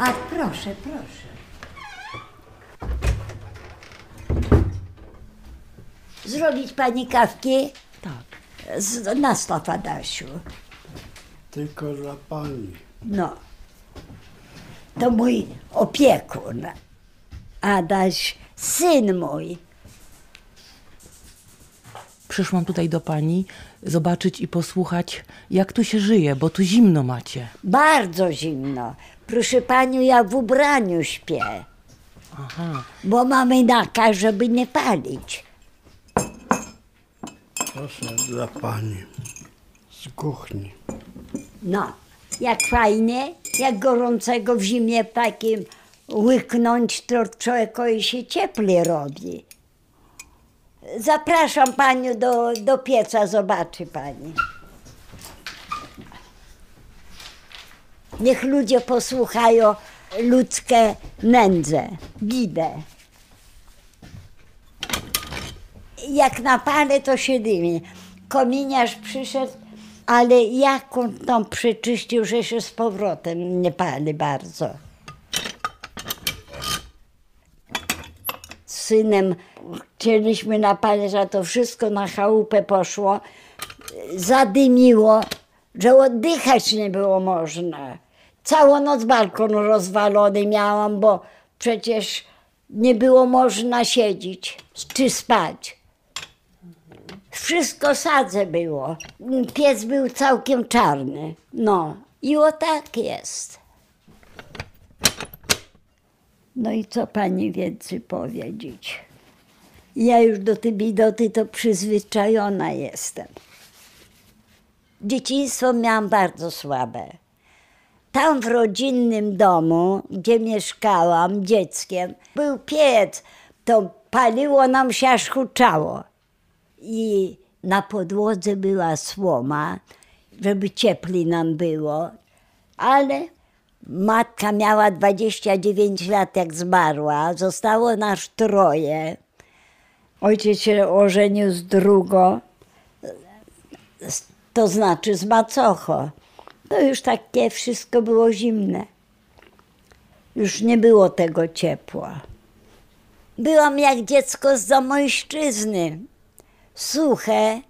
A proszę, proszę. Zrobić pani kawki? Tak. Z, nastaw Adasiu. Tylko dla pani. No. To mój opiekun. Adaś, syn mój. Przyszłam tutaj do pani zobaczyć i posłuchać, jak tu się żyje, bo tu zimno macie. Bardzo zimno. Proszę panią, ja w ubraniu śpię, Aha. bo mamy nakaz, żeby nie palić. Proszę dla pani. Z kuchni. No, jak fajnie, jak gorącego w zimie takim łyknąć, to człowiekowi się cieplej robi. Zapraszam panią do, do pieca, zobaczy pani. Niech ludzie posłuchają ludzkie nędze, bidę. Jak napalę, to się dymi. Kominiarz przyszedł, ale jak on tam przeczyścił, że się z powrotem nie pali bardzo. Z synem chcieliśmy napalić, a to wszystko na chałupę poszło. Zadymiło, że oddychać nie było można. Całą noc balkon rozwalony miałam, bo przecież nie było można siedzieć czy spać. Wszystko sadze było. Piec był całkiem czarny. No i o tak jest. No i co pani więcej powiedzieć? Ja już do tej bidoty to przyzwyczajona jestem. Dzieciństwo miałam bardzo słabe. Tam w rodzinnym domu, gdzie mieszkałam dzieckiem, był piec, to paliło nam się aż huczało. I na podłodze była słoma, żeby cieplej nam było, ale matka miała 29 lat, jak zmarła, zostało nas troje. Ojciec się ożenił z drugą, to znaczy z macocho. To już takie wszystko było zimne. Już nie było tego ciepła. Byłam jak dziecko z Zamojszczyzny. Suche,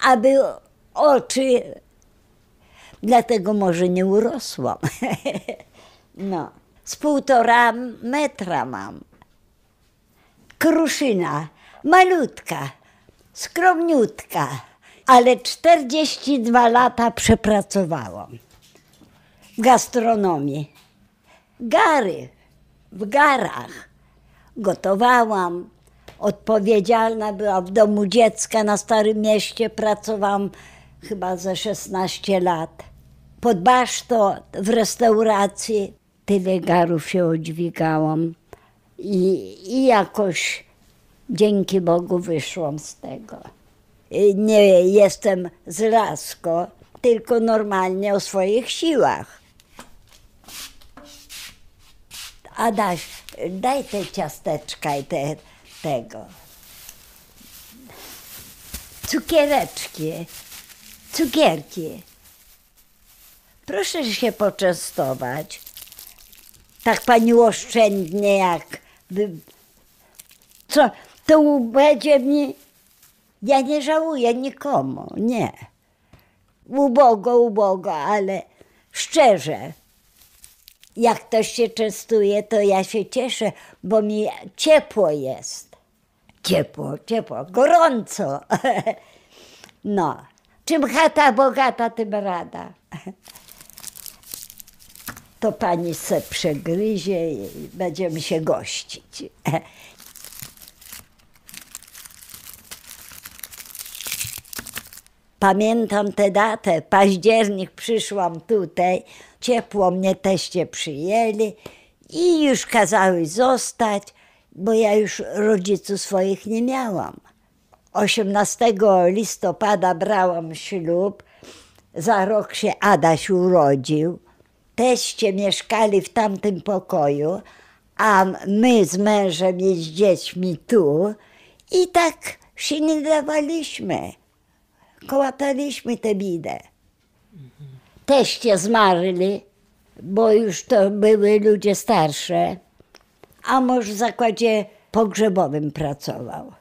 aby oczy. Dlatego może nie urosłam. No, z półtora metra mam. Kruszyna, malutka, skromniutka, ale 42 lata przepracowałam w gastronomii. Gary, w garach. Gotowałam, odpowiedzialna była w domu dziecka na Starym Mieście, pracowałam chyba ze 16 lat. Pod basztą w restauracji tyle garów się odźwigałam i, i jakoś dzięki Bogu wyszłam z tego. Y, Nie jestem z lasko, tylko normalnie o swoich siłach. Adaś, daj te ciasteczka i te, tego. Cukiereczki, cukierki. Proszę się poczęstować. Tak pani oszczędnie jak... Co, to będzie mi... Ja nie żałuję nikomu, nie. Ubogo, ubogo, ale szczerze. Jak ktoś się częstuje, to ja się cieszę, bo mi ciepło jest. Ciepło, ciepło, gorąco. No, czym chata bogata, tym rada. To pani se przegryzie i będziemy się gościć. Pamiętam tę datę, październik przyszłam tutaj, ciepło mnie teście przyjęli i już kazały zostać, bo ja już rodziców swoich nie miałam. 18 listopada brałam ślub, za rok się Adaś urodził. Teście mieszkali w tamtym pokoju, a my z mężem i z dziećmi tu. I tak się nie dawaliśmy kołataliśmy tę bidę. Teście zmarli bo już to były ludzie starsze, a mąż w zakładzie pogrzebowym pracował.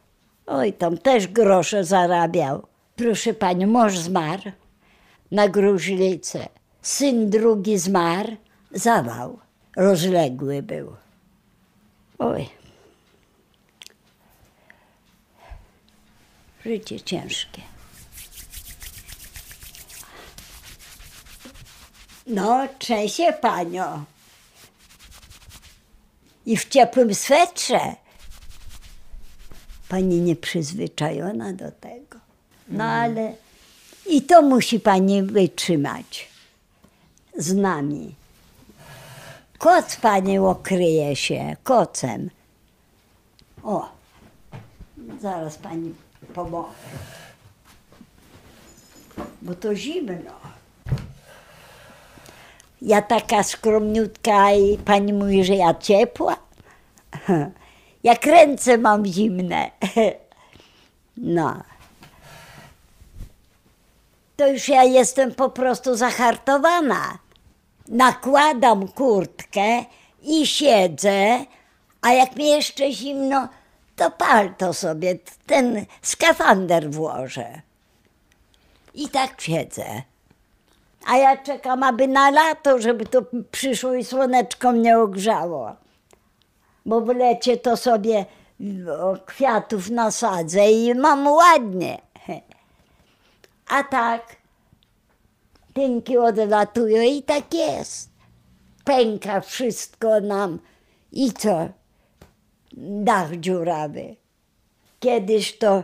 Oj, tam też grosze zarabiał. Proszę pani, mąż zmarł na gruźlicę. Syn drugi zmarł, zawał. Rozległy był. Oj. Życie ciężkie. No, trzęsie panio. I w ciepłym swetrze. Pani nieprzyzwyczajona do tego. No ale i to musi pani wytrzymać z nami. Koc pani okryje się kocem. O, zaraz pani pomogę. Bo to zimno. Ja taka skromniutka i pani mówi, że ja ciepła. Jak ręce mam zimne. No. To już ja jestem po prostu zahartowana. Nakładam kurtkę i siedzę, a jak mi jeszcze zimno, to palto sobie, ten skafander włożę. I tak siedzę. A ja czekam, aby na lato, żeby to przyszło i słoneczko mnie ogrzało. Bo w lecie to sobie o, kwiatów nasadzę i mam ładnie. A tak, tynki odlatują i tak jest. Pęka wszystko nam. I co? Dach dziurawy. Kiedyś to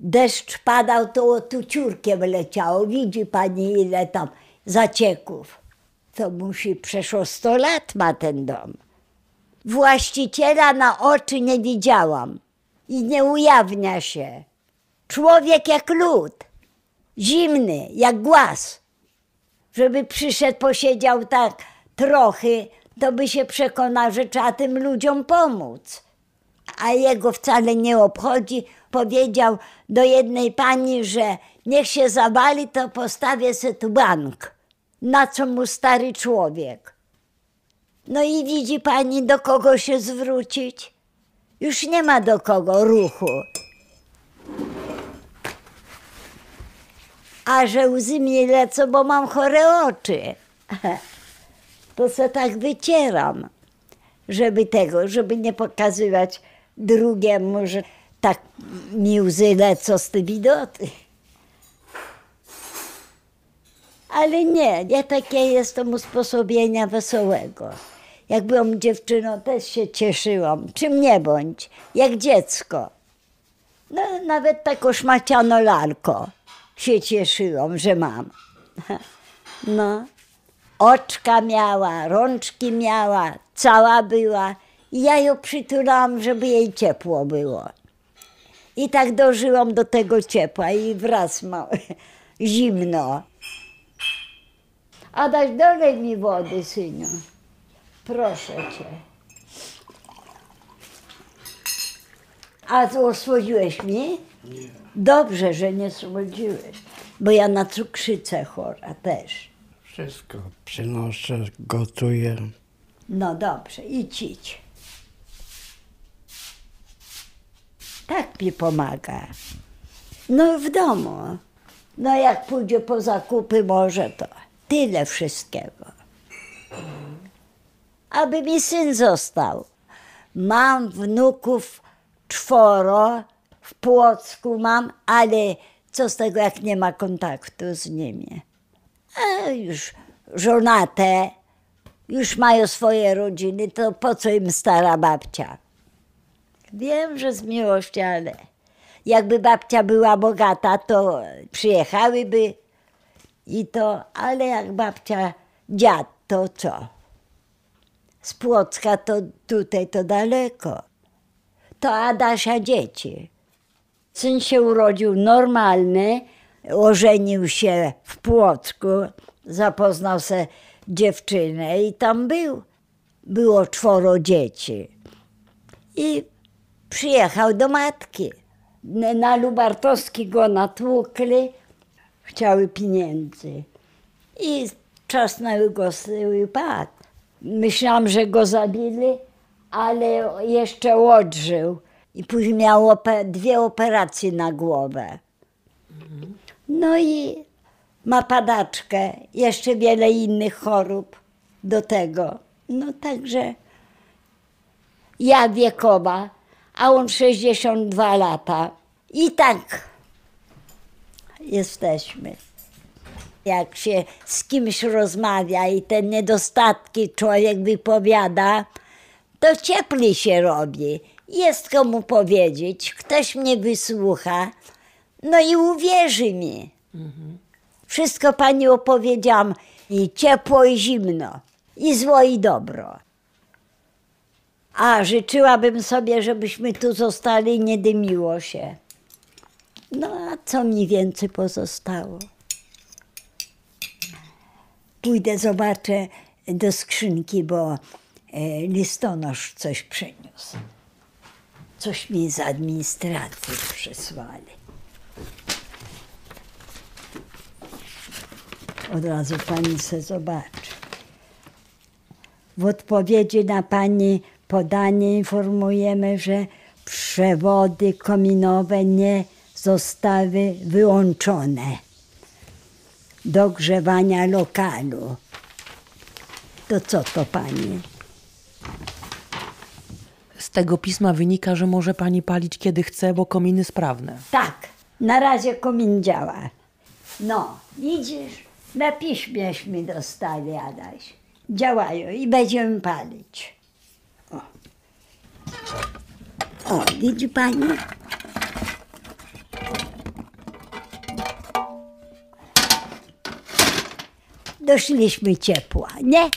deszcz padał, to tu ciurkiem leciało. Widzi pani, ile tam zacieków. To musi przeszło 100 lat ma ten dom. Właściciela na oczy nie widziałam i nie ujawnia się. Człowiek jak lód, zimny jak głaz. Żeby przyszedł, posiedział tak trochę, to by się przekonał, że trzeba tym ludziom pomóc. A jego wcale nie obchodzi. Powiedział do jednej pani, że niech się zawali, to postawię se tu bank. Na co mu stary człowiek? No i widzi pani, do kogo się zwrócić? Już nie ma do kogo ruchu. A że łzy mi lecą, bo mam chore oczy. To se tak wycieram, żeby tego, żeby nie pokazywać drugiemu, że tak mi łzy lecą z tej widoty. Ale nie, ja takie jestem usposobienia wesołego. Jak byłam dziewczyną, też się cieszyłam. Czym nie bądź, jak dziecko. No, nawet taką szmaciano lalko się cieszyłam, że mam. No, oczka miała, rączki miała, cała była. I ja ją przytulałam, żeby jej ciepło było. I tak dożyłam do tego ciepła i wraz ma zimno. Adaś, dolej mi wody, synu. Proszę cię. A osłodziłeś mi? Nie. Dobrze, że nie słodziłeś, bo ja na cukrzycę chora też. Wszystko przynoszę, gotuję. No dobrze, idź, idź. Tak mi pomaga. No w domu. No jak pójdzie po zakupy może to tyle wszystkiego. Aby mi syn został. Mam wnuków czworo, w Płocku mam, ale co z tego jak nie ma kontaktu z nimi. A już żonate, już mają swoje rodziny, to po co im stara babcia? Wiem, że z miłości, ale jakby babcia była bogata, to przyjechałyby i to, ale jak babcia dziad, to co? Z Płocka to tutaj to daleko. To Adasia dzieci. Syn się urodził normalny, ożenił się w Płocku, zapoznał się dziewczynę i tam był. Było czworo dzieci. I przyjechał do matki. Na Lubartowski go natłukli, chciały pieniędzy. I z tyłu i padł. Myślałam, że go zabili, ale jeszcze odżył. I później miał ope- dwie operacje na głowę. No i ma padaczkę, jeszcze wiele innych chorób do tego. No także ja wiekowa, a on 62 lata. I tak jesteśmy. Jak się z kimś rozmawia i te niedostatki człowiek wypowiada, to cieplej się robi. Jest komu powiedzieć, ktoś mnie wysłucha, no i uwierzy mi. Wszystko pani opowiedziałam i ciepło i zimno, i zło i dobro. A życzyłabym sobie, żebyśmy tu zostali nie dymiło się. No a co mi więcej pozostało? Pójdę, zobaczę do skrzynki, bo e, listonosz coś przyniósł. Coś mi z administracji przysłali. Od razu pani se zobaczy. W odpowiedzi na pani podanie informujemy, że przewody kominowe nie zostały wyłączone do grzewania lokalu. To co to pani? Z tego pisma wynika, że może pani palić kiedy chce, bo kominy sprawne. Tak, na razie komin działa. No, widzisz, na piśmieśmy dostali, Adaś. Działają i będziemy palić. O, o widzi pani? Doszliśmy ciepła, nie?